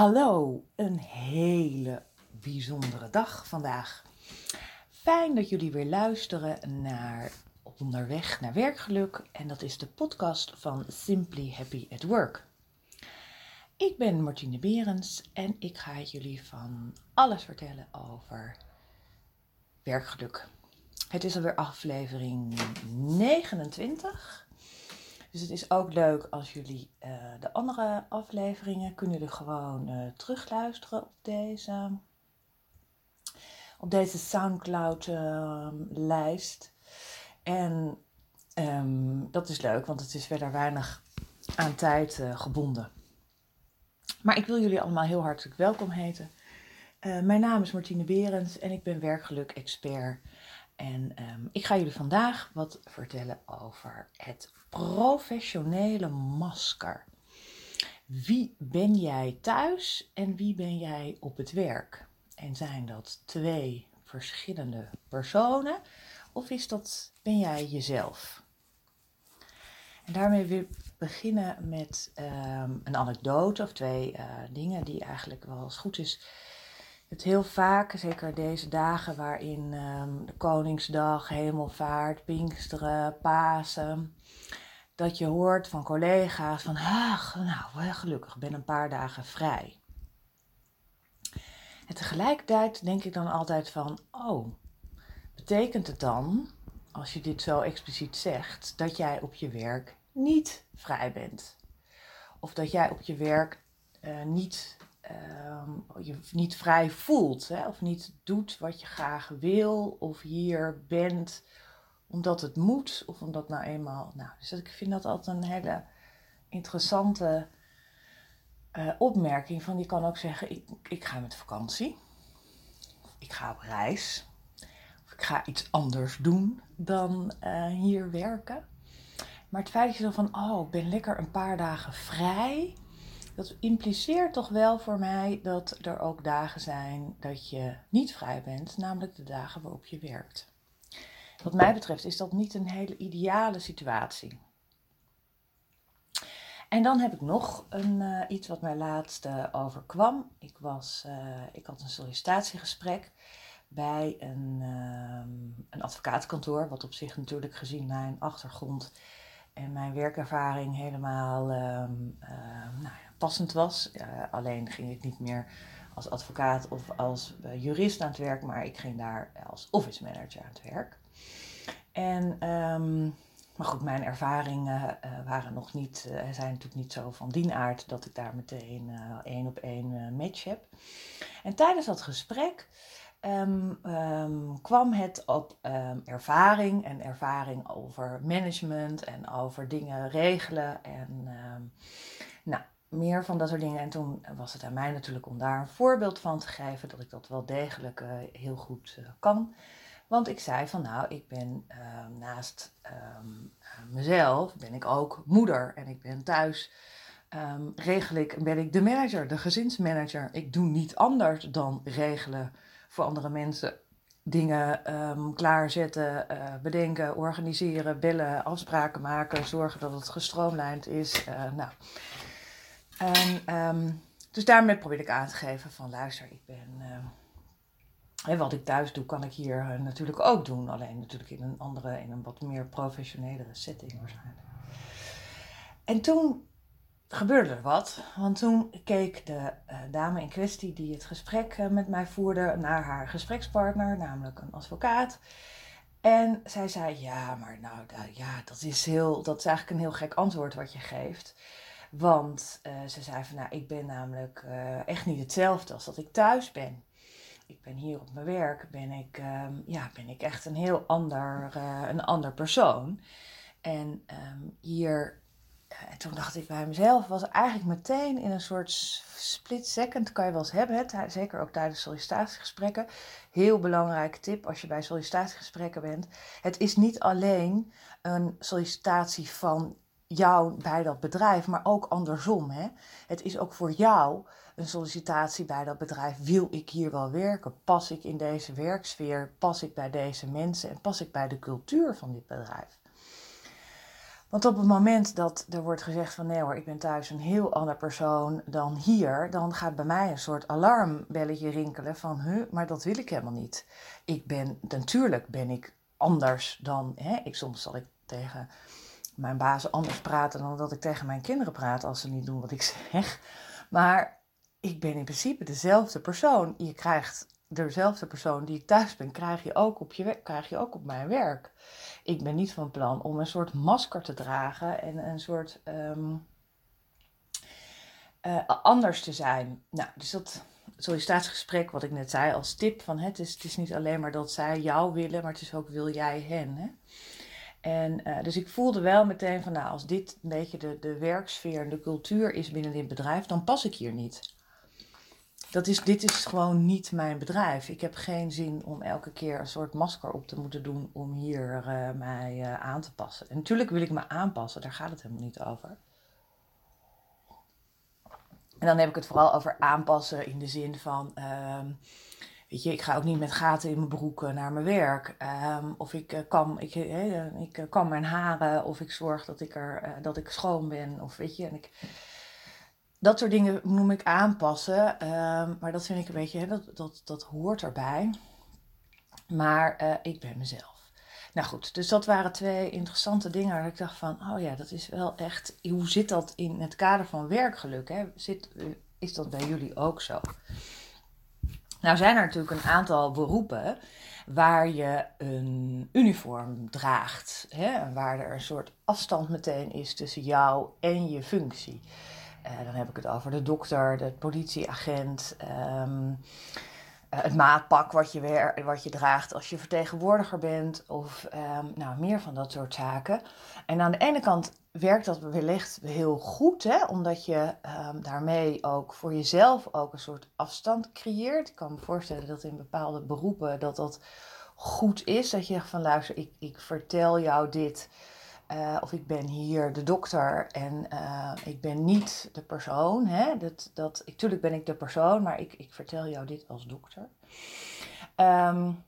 Hallo, een hele bijzondere dag vandaag. Fijn dat jullie weer luisteren naar Onderweg naar Werkgeluk en dat is de podcast van Simply Happy at Work. Ik ben Martine Berends en ik ga jullie van alles vertellen over werkgeluk. Het is alweer aflevering 29 dus het is ook leuk als jullie uh, de andere afleveringen kunnen jullie gewoon uh, terugluisteren op deze, op deze SoundCloud uh, lijst. En um, dat is leuk, want het is verder weinig aan tijd gebonden. Maar ik wil jullie allemaal heel hartelijk welkom heten. mijn naam is Martine Berends en ik ben werkgeluk-expert. En um, ik ga jullie vandaag wat vertellen over het professionele masker. Wie ben jij thuis en wie ben jij op het werk? En zijn dat twee verschillende personen of is dat, ben jij jezelf? En daarmee wil ik beginnen met um, een anekdote of twee uh, dingen die eigenlijk wel eens goed is het heel vaak, zeker deze dagen waarin um, de Koningsdag, Hemelvaart, Pinksteren, Pasen, dat je hoort van collega's van, ach, nou, gelukkig, ben een paar dagen vrij. En tegelijkertijd denk ik dan altijd van, oh, betekent het dan, als je dit zo expliciet zegt, dat jij op je werk niet vrij bent? Of dat jij op je werk uh, niet um, je niet vrij voelt, hè, of niet doet wat je graag wil, of hier bent omdat het moet, of omdat nou eenmaal. Nou, dus ik vind dat altijd een hele interessante uh, opmerking. Van je kan ook zeggen: ik, ik ga met vakantie, of ik ga op reis, of ik ga iets anders doen dan uh, hier werken. Maar het feit dat je dan van, oh, ik ben lekker een paar dagen vrij dat impliceert toch wel voor mij dat er ook dagen zijn dat je niet vrij bent, namelijk de dagen waarop je werkt. Wat mij betreft is dat niet een hele ideale situatie. En dan heb ik nog een, uh, iets wat mij laatst uh, overkwam. Ik, was, uh, ik had een sollicitatiegesprek bij een, ehm, een advocaatkantoor, wat op zich natuurlijk gezien mijn achtergrond en mijn werkervaring helemaal ehm, passend was. alleen ging ik niet meer als advocaat of als uh, jurist aan het werk, maar ik ging daar als office manager aan het werk. En, um, maar goed, mijn ervaringen uh, waren nog niet, uh, zijn natuurlijk niet zo van die aard dat ik daar meteen één op één match heb. En tijdens dat gesprek um, um, kwam het op ervaring en ervaring over management en over dingen regelen en nou, meer van dat soort dingen. En toen was het aan mij natuurlijk om daar een voorbeeld van te geven dat ik dat wel degelijk uh, heel goed uh, kan. Want ik zei van nou, ik ben naast mezelf, ben ik ook moeder en ik ben thuis. regel ik, ben ik de manager, de gezinsmanager. Ik doe niet anders dan regelen voor andere mensen dingen um, klaarzetten, bedenken, organiseren, bellen, afspraken maken, zorgen dat het gestroomlijnd is. Nou. En, um, dus daarmee probeer ik aan te geven van luister, ik ben. Uh, wat ik thuis doe, kan ik hier natuurlijk ook doen. Alleen natuurlijk in een andere, in een wat meer professionelere setting waarschijnlijk. En toen gebeurde er wat. Want toen keek de uh, dame in kwestie die het gesprek uh, met mij voerde naar haar gesprekspartner, namelijk een advocaat. En zij zei: Ja, maar nou, ja, dat is, heel, dat is eigenlijk een heel gek antwoord wat je geeft. Want uh, ze zei van, nou, ik ben namelijk echt niet hetzelfde als dat ik thuis ben. Ik ben hier op mijn werk, ben ik, um, ja, ben ik echt een heel ander, een ander persoon. En um, hier en toen dacht ik bij mezelf, was eigenlijk meteen in een soort split second, kan je wel eens hebben, hè? zeker ook tijdens sollicitatiegesprekken. Heel belangrijke tip als je bij sollicitatiegesprekken bent. Het is niet alleen een sollicitatie van jou bij dat bedrijf, maar ook andersom. Hè? Het is ook voor jou een sollicitatie bij dat bedrijf. Wil ik hier wel werken? Pas ik in deze werksfeer? Pas ik bij deze mensen? En pas ik bij de cultuur van dit bedrijf? Want op het moment dat er wordt gezegd van nee hoor, ik ben thuis een heel ander persoon dan hier, dan gaat bij mij een soort alarmbelletje rinkelen van, huh, maar dat wil ik helemaal niet. Ik ben, natuurlijk ben ik anders dan, hè, ik, soms zal ik tegen mijn baas anders praten dan dat ik tegen mijn kinderen praat als ze niet doen wat ik zeg. Maar ik ben in principe dezelfde persoon. Je krijgt dezelfde persoon die ik thuis ben, krijg je ook op, je, krijg je ook op mijn werk. Ik ben niet van plan om een soort masker te dragen en een soort ehm, eh, anders te zijn. Nou, dus dat sollicitatiesgesprek, wat ik net zei als tip: van het is, het is niet alleen maar dat zij jou willen, maar het is ook wil jij hen. Hè? En uh, dus ik voelde wel meteen van, nou, als dit een beetje de, de werksfeer en de cultuur is binnen dit bedrijf, dan pas ik hier niet. Dat is, dit is gewoon niet mijn bedrijf. Ik heb geen zin om elke keer een soort masker op te moeten doen om hier uh, mij uh, aan te passen. En natuurlijk wil ik me aanpassen, daar gaat het helemaal niet over. En dan heb ik het vooral over aanpassen in de zin van. Ik ga ook niet met gaten in mijn broeken naar mijn werk. Um, of ik, uh, kam, ik, uh, ik kam mijn haren. Of ik zorg dat ik, er, dat ik schoon ben. Of weet je, en ik, dat soort dingen noem ik aanpassen. Um, maar dat vind ik een beetje, dat, dat, dat hoort erbij. Maar ik ben mezelf. Nou goed, dus dat waren twee interessante dingen waar ik dacht van, oh ja, dat is wel echt, hoe zit dat in het kader van werkgeluk? Hè? Zit, is dat bij jullie ook zo? Nou zijn er natuurlijk een aantal beroepen waar je een uniform draagt. Hè? Waar er een soort afstand meteen is tussen jou en je functie. Uh, dan heb ik het over de dokter, de politieagent, uh, het maatpak wat je, weer, wat je draagt als je vertegenwoordiger bent. Of um, nou, meer van dat soort zaken. En aan de ene kant werkt dat wellicht heel goed, hè? omdat je um, daarmee ook voor jezelf ook een soort afstand creëert. Ik kan me voorstellen dat in bepaalde beroepen dat dat goed is. Dat je zegt van luister, ik, ik vertel jou dit. Uh, of ik ben hier de dokter en uh, ik ben niet de persoon. Hè? Dat, dat, ik, tuurlijk ben ik de persoon, maar ik, ik vertel jou dit als dokter. Um,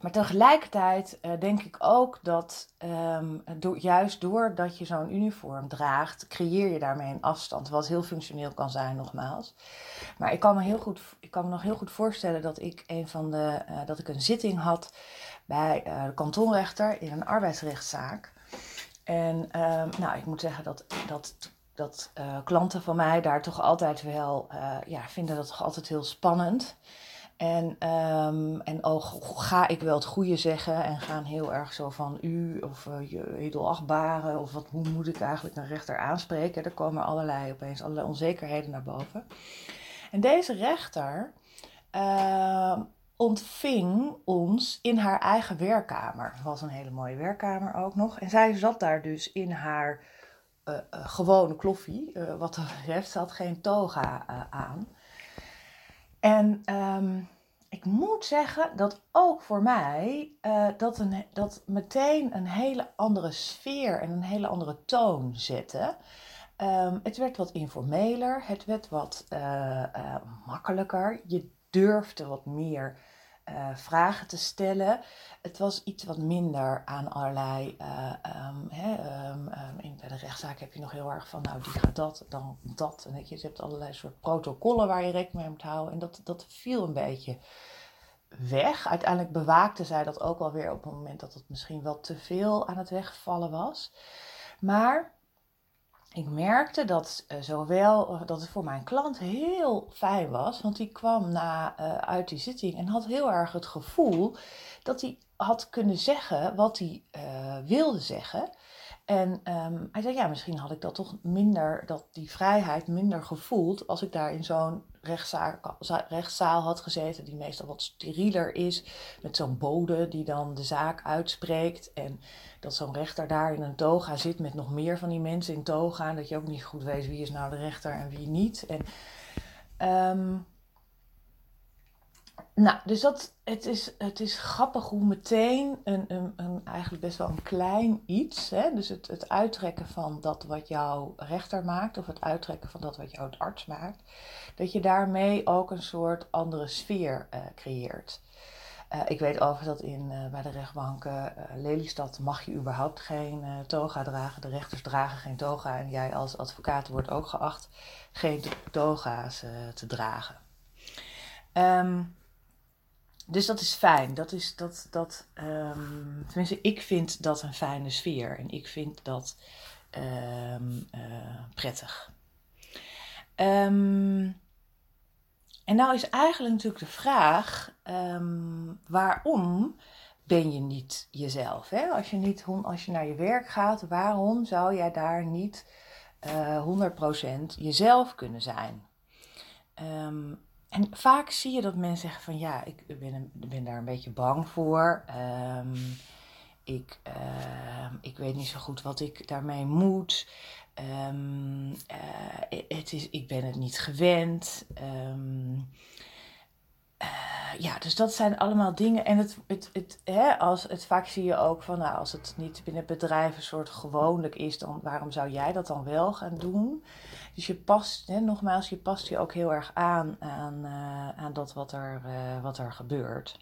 maar tegelijkertijd uh, denk ik ook dat um, do juist doordat je zo'n uniform draagt, creëer je daarmee een afstand. Wat heel functioneel kan zijn, nogmaals. Maar ik kan me, heel goed, ik kan me nog heel goed voorstellen dat ik, een van de, dat ik een zitting had bij de kantonrechter in een arbeidsrechtszaak. En um, nou, ik moet zeggen dat, dat dat uh, klanten van mij daar toch altijd wel uh, ja, vinden dat toch altijd heel spannend. En, um, en ook ga ik wel het goede zeggen en gaan heel erg zo van u of uh, je edelachtbare of wat, hoe moet ik eigenlijk een rechter aanspreken. Er komen allerlei, opeens allerlei onzekerheden naar boven. En deze rechter uh, ontving ons in haar eigen werkkamer. Het was een hele mooie werkkamer ook nog. En zij zat daar dus in haar uh, gewone kloffie, wat dat betreft. Ze had geen toga aan. En um, ik moet zeggen dat ook voor mij dat, een, dat meteen een hele andere sfeer en een hele andere toon zette. Um, het werd wat informeler, het werd wat makkelijker. Je durfde wat meer uh, vragen te stellen. Het was iets wat minder aan allerlei. Uh, bij de rechtszaak heb je nog heel erg van, nou, die gaat dat, dan dat. En je, hebt allerlei soort protocollen waar je rekening mee moet houden. En dat, dat viel een beetje weg. Uiteindelijk bewaakte zij dat ook wel weer op het moment dat het misschien wel te veel aan het wegvallen was. Maar ik merkte dat uh, zowel uh, dat het voor mijn klant heel fijn was, want die kwam na, uh, uit die zitting en had heel erg het gevoel dat hij had kunnen zeggen wat hij wilde zeggen. En um, hij zei, ja, misschien had ik dat toch minder, dat die vrijheid minder gevoeld als ik daar in zo'n rechtszaal had gezeten, die meestal wat sterieler is, met zo'n bode die dan de zaak uitspreekt. En dat zo'n rechter daar in een toga zit met nog meer van die mensen in toga. En dat je ook niet goed weet wie is nou de rechter en wie niet. En, um, nou, dus dat, het, is, het is grappig hoe meteen een, een, een eigenlijk best wel een klein iets, hè, dus het, het uittrekken van dat wat jouw rechter maakt, of het uittrekken van dat wat jouw arts maakt, dat je daarmee ook een soort andere sfeer uh, creëert. Uh, ik weet overigens dat in, uh, bij de rechtbanken uh, Lelystad mag je überhaupt geen toga dragen. De rechters dragen geen toga en jij als advocaat wordt ook geacht geen toga's te dragen. Um, dus dat is fijn. Dat is dat, dat um, tenminste, ik vind dat een fijne sfeer en ik vind dat um, prettig. Um, en nou is eigenlijk natuurlijk de vraag: waarom ben je niet jezelf? Hè? Als, je niet, als je naar je werk gaat, waarom zou jij daar niet uh, eh, 100% jezelf kunnen zijn? Um, en vaak zie je dat mensen zeggen van ja, ik ben, ben daar een beetje bang voor. Um, ik, uh, ik weet niet zo goed wat ik daarmee moet. Um, uh, het is, ik ben het niet gewend. Um, uh, ja, dus dat zijn allemaal dingen. En het, het, het, hè, als, het, vaak zie je ook van, nou, als het niet binnen een soort gewoonlijk is, dan waarom zou jij dat dan wel gaan doen? Dus je past, hè, nogmaals, je past je ook heel erg aan aan, uh, aan dat wat er, uh, wat er gebeurt.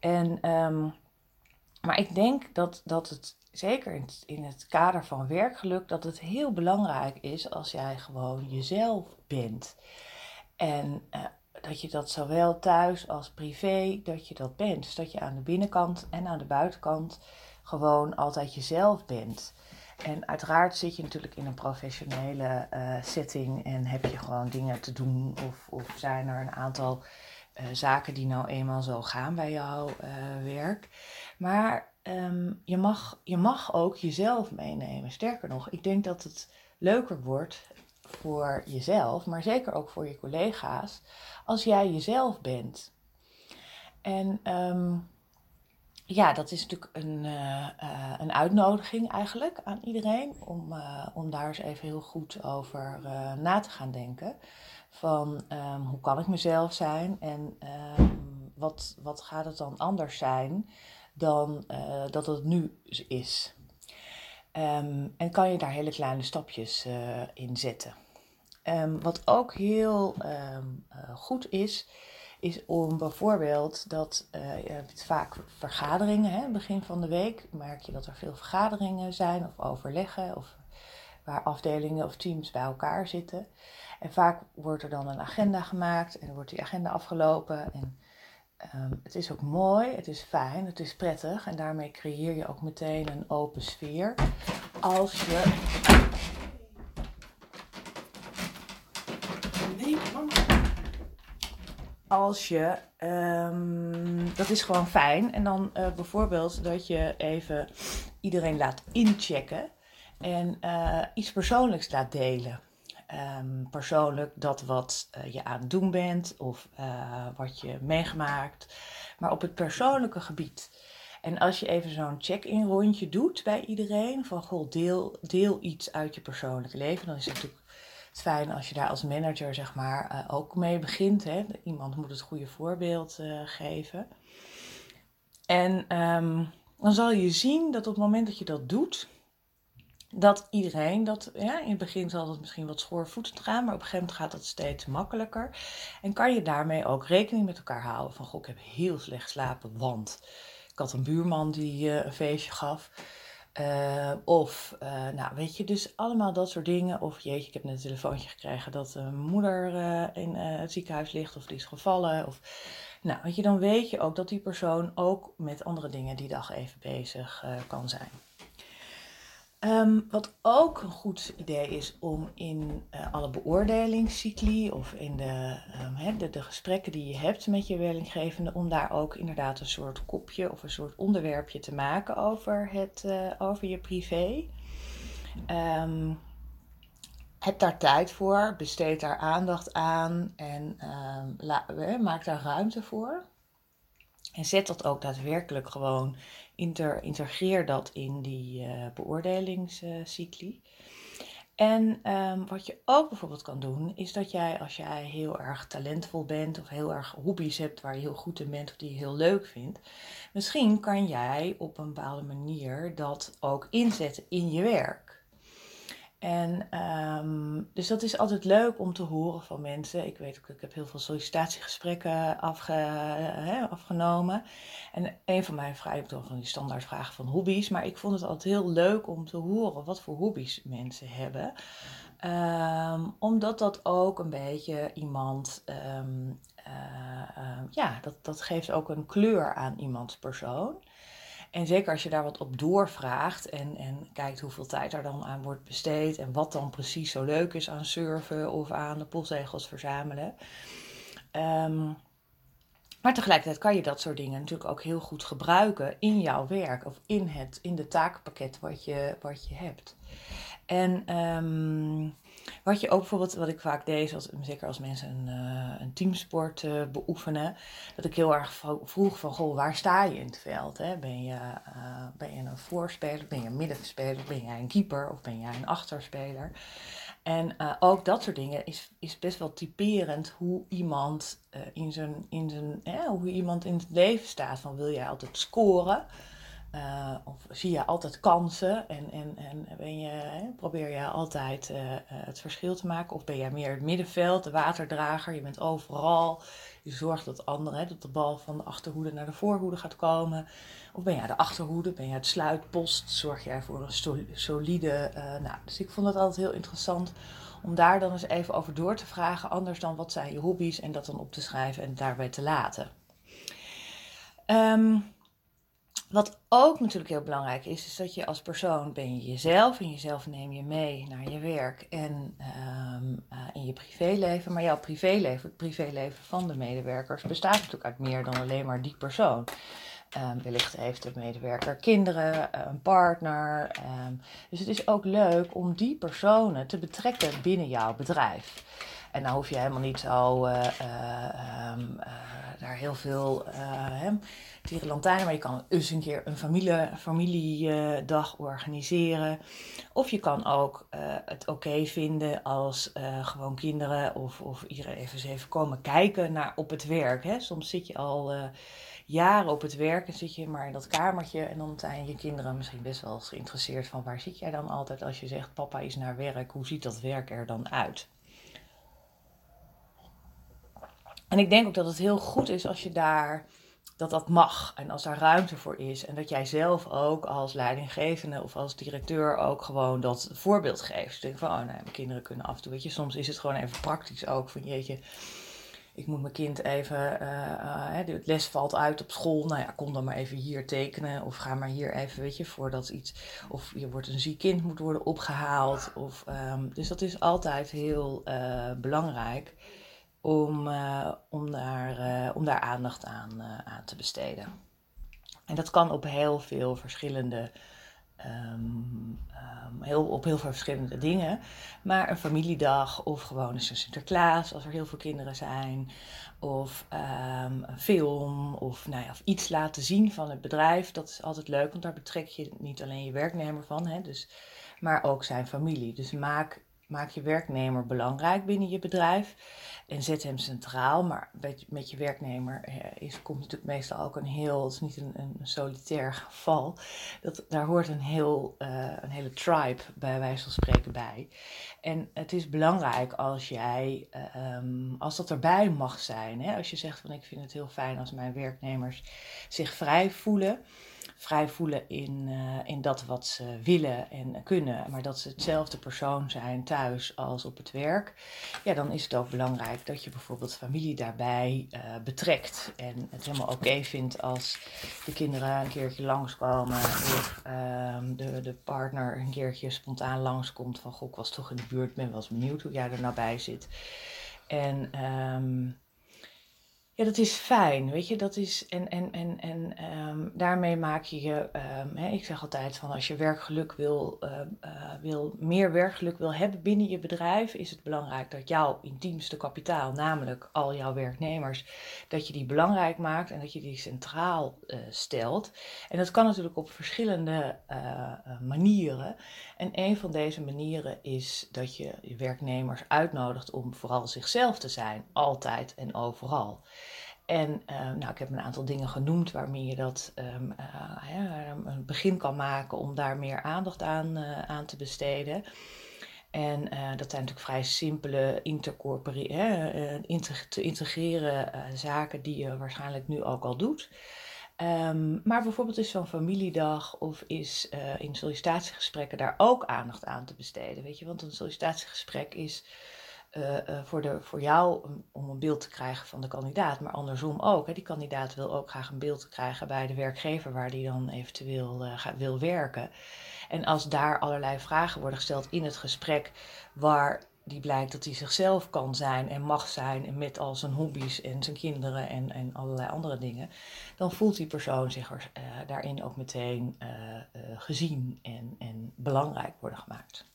En, um, maar ik denk dat, dat het, zeker in het, in het kader van werkgeluk, dat het heel belangrijk is als jij gewoon jezelf bent. En uh, dat je dat zowel thuis als privé, dat je dat bent. Dus dat je aan de binnenkant en aan de buitenkant gewoon altijd jezelf bent. En uiteraard zit je natuurlijk in een professionele uh, setting en heb je gewoon dingen te doen. Of, of zijn er een aantal uh, zaken die nou eenmaal zo gaan bij jouw uh, werk. Maar um, je, mag, je mag ook jezelf meenemen. Sterker nog, ik denk dat het leuker wordt voor jezelf, maar zeker ook voor je collega's, als jij jezelf bent. En um, ja, dat is natuurlijk een, uh, uh, een uitnodiging eigenlijk aan iedereen om, uh, om daar eens even heel goed over na te gaan denken. Van um, hoe kan ik mezelf zijn en um, wat, wat gaat het dan anders zijn dan dat het nu is. En kan je daar hele kleine stapjes in zetten. Wat ook heel goed is, is om bijvoorbeeld dat uh, je vaak vergaderingen, hè, begin van de week merk je dat er veel vergaderingen zijn of overleggen of waar afdelingen of teams bij elkaar zitten. En vaak wordt er dan een agenda gemaakt en wordt die agenda afgelopen. En um, het is ook mooi, het is fijn, het is prettig en daarmee creëer je ook meteen een open sfeer. Als je als je, um, dat is gewoon fijn. En dan uh, bijvoorbeeld dat je even iedereen laat inchecken en uh, iets persoonlijks laat delen. Um, persoonlijk dat wat uh, je aan het doen bent of wat je meegemaakt, maar op het persoonlijke gebied. En als je even zo'n check-in rondje doet bij iedereen, van goh, deel, deel iets uit je persoonlijke leven, dan is het natuurlijk het fijn als je daar als manager zeg maar uh, ook mee begint. Hè. Iemand moet het goede voorbeeld uh, geven. En um, dan zal je zien dat op het moment dat je dat doet, dat iedereen dat, ja, in het begin zal het misschien wat schoorvoetend gaan, maar op een gegeven moment gaat dat steeds makkelijker. En kan je daarmee ook rekening met elkaar houden van, goh, ik heb heel slecht slapen, want ik had een buurman die uh, een feestje gaf. Uh, of, uh, nou weet je, dus allemaal dat soort dingen. Of jeetje, ik heb net een telefoontje gekregen dat mijn moeder uh, in het ziekenhuis ligt of die is gevallen. Of, nou weet je, dan weet je ook dat die persoon ook met andere dingen die dag even bezig kan zijn. Um, wat ook een goed idee is om in uh, alle beoordelingscycli of in de, um, de, de, gesprekken die je hebt met je leerlinggevende, om daar ook inderdaad een soort kopje of een soort onderwerpje te maken over, het, uh, over je privé. Um, heb daar tijd voor, besteed daar aandacht aan en maak daar ruimte voor. En zet dat ook daadwerkelijk gewoon, inter, integreer dat in die uh, beoordelingscycli. En um, wat je ook bijvoorbeeld kan doen, is dat jij als jij heel erg talentvol bent of heel erg hobby's hebt waar je heel goed in bent of die je heel leuk vindt, misschien kan jij op een bepaalde manier dat ook inzetten in je werk. En um, dus dat is altijd leuk om te horen van mensen. Ik weet ook, ik heb heel veel sollicitatiegesprekken hè, afgenomen. En een van mijn vragen, ik heb van die standaardvragen van hobby's, maar ik vond het altijd heel leuk om te horen wat voor hobby's mensen hebben. Um, omdat dat ook een beetje iemand, um, uh, ja, dat, dat geeft ook een kleur aan iemands persoon. En zeker als je daar wat op doorvraagt en, en kijkt hoeveel tijd er dan aan wordt besteed en wat dan precies zo leuk is aan surfen of aan de postzegels verzamelen. Um, maar tegelijkertijd kan je dat soort dingen natuurlijk ook heel goed gebruiken in jouw werk of in, het, in de takenpakket wat je, wat je hebt. En um, wat je ook bijvoorbeeld, wat ik vaak deed, als, zeker als mensen een, uh, een teamsport uh, beoefenen, dat ik heel erg vroeg van, goh, waar sta je in het veld? Hè? Ben, je, uh, ben je een voorspeler, ben je een middenspeler, ben jij een keeper of ben jij een achterspeler? En ook dat soort dingen is, is best wel typerend hoe iemand, in zijn, in zijn, hoe iemand in het leven staat. Van wil jij altijd scoren? Uh, of zie je altijd kansen en, en, en ben je, hè, probeer je altijd uh, het verschil te maken? Of ben jij meer het middenveld, de waterdrager? Je bent overal. Je zorgt dat anderen, hè, dat de bal van de achterhoede naar de voorhoede gaat komen. Of ben jij de achterhoede? Ben jij het sluitpost? Zorg jij voor een solide. Nou, dus ik vond het altijd heel interessant om daar dan eens even over door te vragen. Anders dan wat zijn je hobby's en dat dan op te schrijven en daarbij te laten. Um, wat ook natuurlijk heel belangrijk is, is dat je als persoon ben je jezelf en jezelf neem je mee naar je werk en um, uh, in je privéleven. Maar jouw privéleven, het privéleven van de medewerkers, bestaat natuurlijk uit meer dan alleen maar die persoon. Um, wellicht heeft de medewerker kinderen, een partner. Um, dus het is ook leuk om die personen te betrekken binnen jouw bedrijf. En dan hoef je helemaal niet zo uh, daar heel veel tierenlantijnen, maar je kan eens een keer een familie, familiedag organiseren. Of je kan ook het oké vinden als gewoon kinderen of, of iedereen even, eens even komen kijken naar op het werk. Hè. Soms zit je al jaren op het werk en zit je maar in dat kamertje en dan zijn je kinderen misschien best wel geïnteresseerd van waar zit jij dan altijd als je zegt papa is naar werk, hoe ziet dat werk er dan uit? En ik denk ook dat het heel goed is als je daar dat dat mag en als daar ruimte voor is. En dat jij zelf ook als leidinggevende of als directeur ook gewoon dat voorbeeld geeft. denk van, oh nee, mijn kinderen kunnen af en toe, weet je, soms is het gewoon even praktisch ook van, jeetje, ik moet mijn kind even, uh, het les valt uit op school, nou ja, kom dan maar even hier tekenen of ga maar hier even, weet je, voordat iets, of je wordt een ziek kind, moet worden opgehaald. Of, um, dus dat is altijd heel uh, belangrijk om, uh, om, daar, uh, om daar aandacht aan, uh, aan te besteden. En dat kan op heel veel verschillende, um, um, heel, op heel veel verschillende dingen. Maar een familiedag of gewoon eens een Sinterklaas als er heel veel kinderen zijn. Of um, een film of, nou ja, of iets laten zien van het bedrijf. Dat is altijd leuk, want daar betrek je niet alleen je werknemer van, hè, dus, maar ook zijn familie. Dus maak maak je werknemer belangrijk binnen je bedrijf en zet hem centraal. Maar met je werknemer eh, is, komt natuurlijk meestal ook een heel, het is niet een, een solitair geval. Dat, daar hoort een, heel, uh, een hele tribe bij wijze van spreken bij. En het is belangrijk als jij, um, als dat erbij mag zijn. Hè? Als je zegt van ik vind het heel fijn als mijn werknemers zich vrij voelen vrij voelen in, uh, in dat wat ze willen en kunnen, maar dat ze hetzelfde persoon zijn thuis als op het werk, ja, dan is het ook belangrijk dat je bijvoorbeeld familie daarbij uh, betrekt en het helemaal oké vindt als de kinderen een keertje langskomen of um, de, de partner een keertje spontaan langskomt van goh, ik was toch in de buurt, ben wel eens benieuwd hoe jij er nou bij zit. En um, ja, dat is fijn, weet je, dat is, en, en, en, en um, daarmee maak je je, um, hè, ik zeg altijd van als je werkgeluk wil, uh, uh, wil, meer werkgeluk wil hebben binnen je bedrijf, is het belangrijk dat jouw intiemste kapitaal, namelijk al jouw werknemers, dat je die belangrijk maakt en dat je die centraal uh, stelt. En dat kan natuurlijk op verschillende manieren. En een van deze manieren is dat je je werknemers uitnodigt om vooral zichzelf te zijn, altijd en overal. En uh, nou, ik heb een aantal dingen genoemd waarmee je dat um, uh, een begin kan maken om daar meer aandacht aan, uh, aan te besteden. En dat zijn natuurlijk vrij simpele hè, te integreren zaken die je waarschijnlijk nu ook al doet. Ehm, maar bijvoorbeeld is zo'n familiedag of is in sollicitatiegesprekken daar ook aandacht aan te besteden. Weet je, want een sollicitatiegesprek is uh, uh, voor, de, voor jou om een beeld te krijgen van de kandidaat, maar andersom ook. Hè. Die kandidaat wil ook graag een beeld krijgen bij de werkgever waar die dan eventueel wil werken. En als daar allerlei vragen worden gesteld in het gesprek waar die blijkt dat hij zichzelf kan zijn en mag zijn met al zijn hobby's en zijn kinderen en, en allerlei andere dingen, dan voelt die persoon zich daarin ook meteen gezien en, en belangrijk worden gemaakt.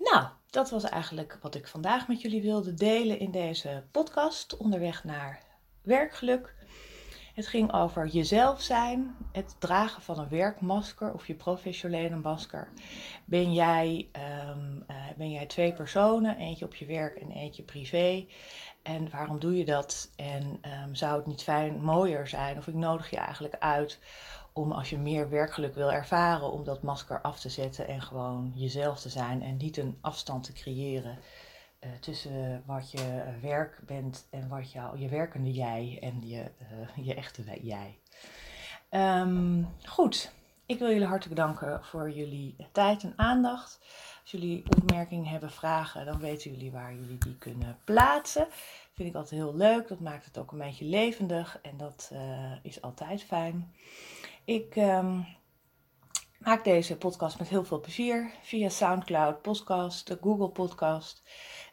Nou, dat was eigenlijk wat ik vandaag met jullie wilde delen in deze podcast onderweg naar werkgeluk. Het ging over jezelf zijn, het dragen van een werkmasker of je professionele masker. Ben jij, um, uh, ben jij twee personen, eentje op je werk en eentje privé? En waarom doe je dat? En um, zou het niet fijn, mooier zijn? Of ik nodig je eigenlijk uit om als je meer werkgeluk wil ervaren, om dat masker af te zetten en gewoon jezelf te zijn en niet een afstand te creëren uh, tussen wat je werk bent en wat jou, je werkende jij en je, uh, je echte jij. Um, goed, ik wil jullie hartelijk bedanken voor jullie tijd en aandacht. Als jullie opmerkingen hebben, vragen, dan weten jullie waar jullie die kunnen plaatsen. Vind ik altijd heel leuk. Dat maakt het ook een beetje levendig en dat is altijd fijn. Ik um, maak deze podcast met heel veel plezier via SoundCloud, podcast, de Google Podcast.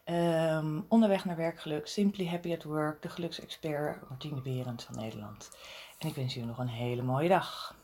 Um, onderweg naar werkgeluk, Simply Happy at Work, de geluksexpert Martine Berend van Nederland. En ik wens jullie nog een hele mooie dag.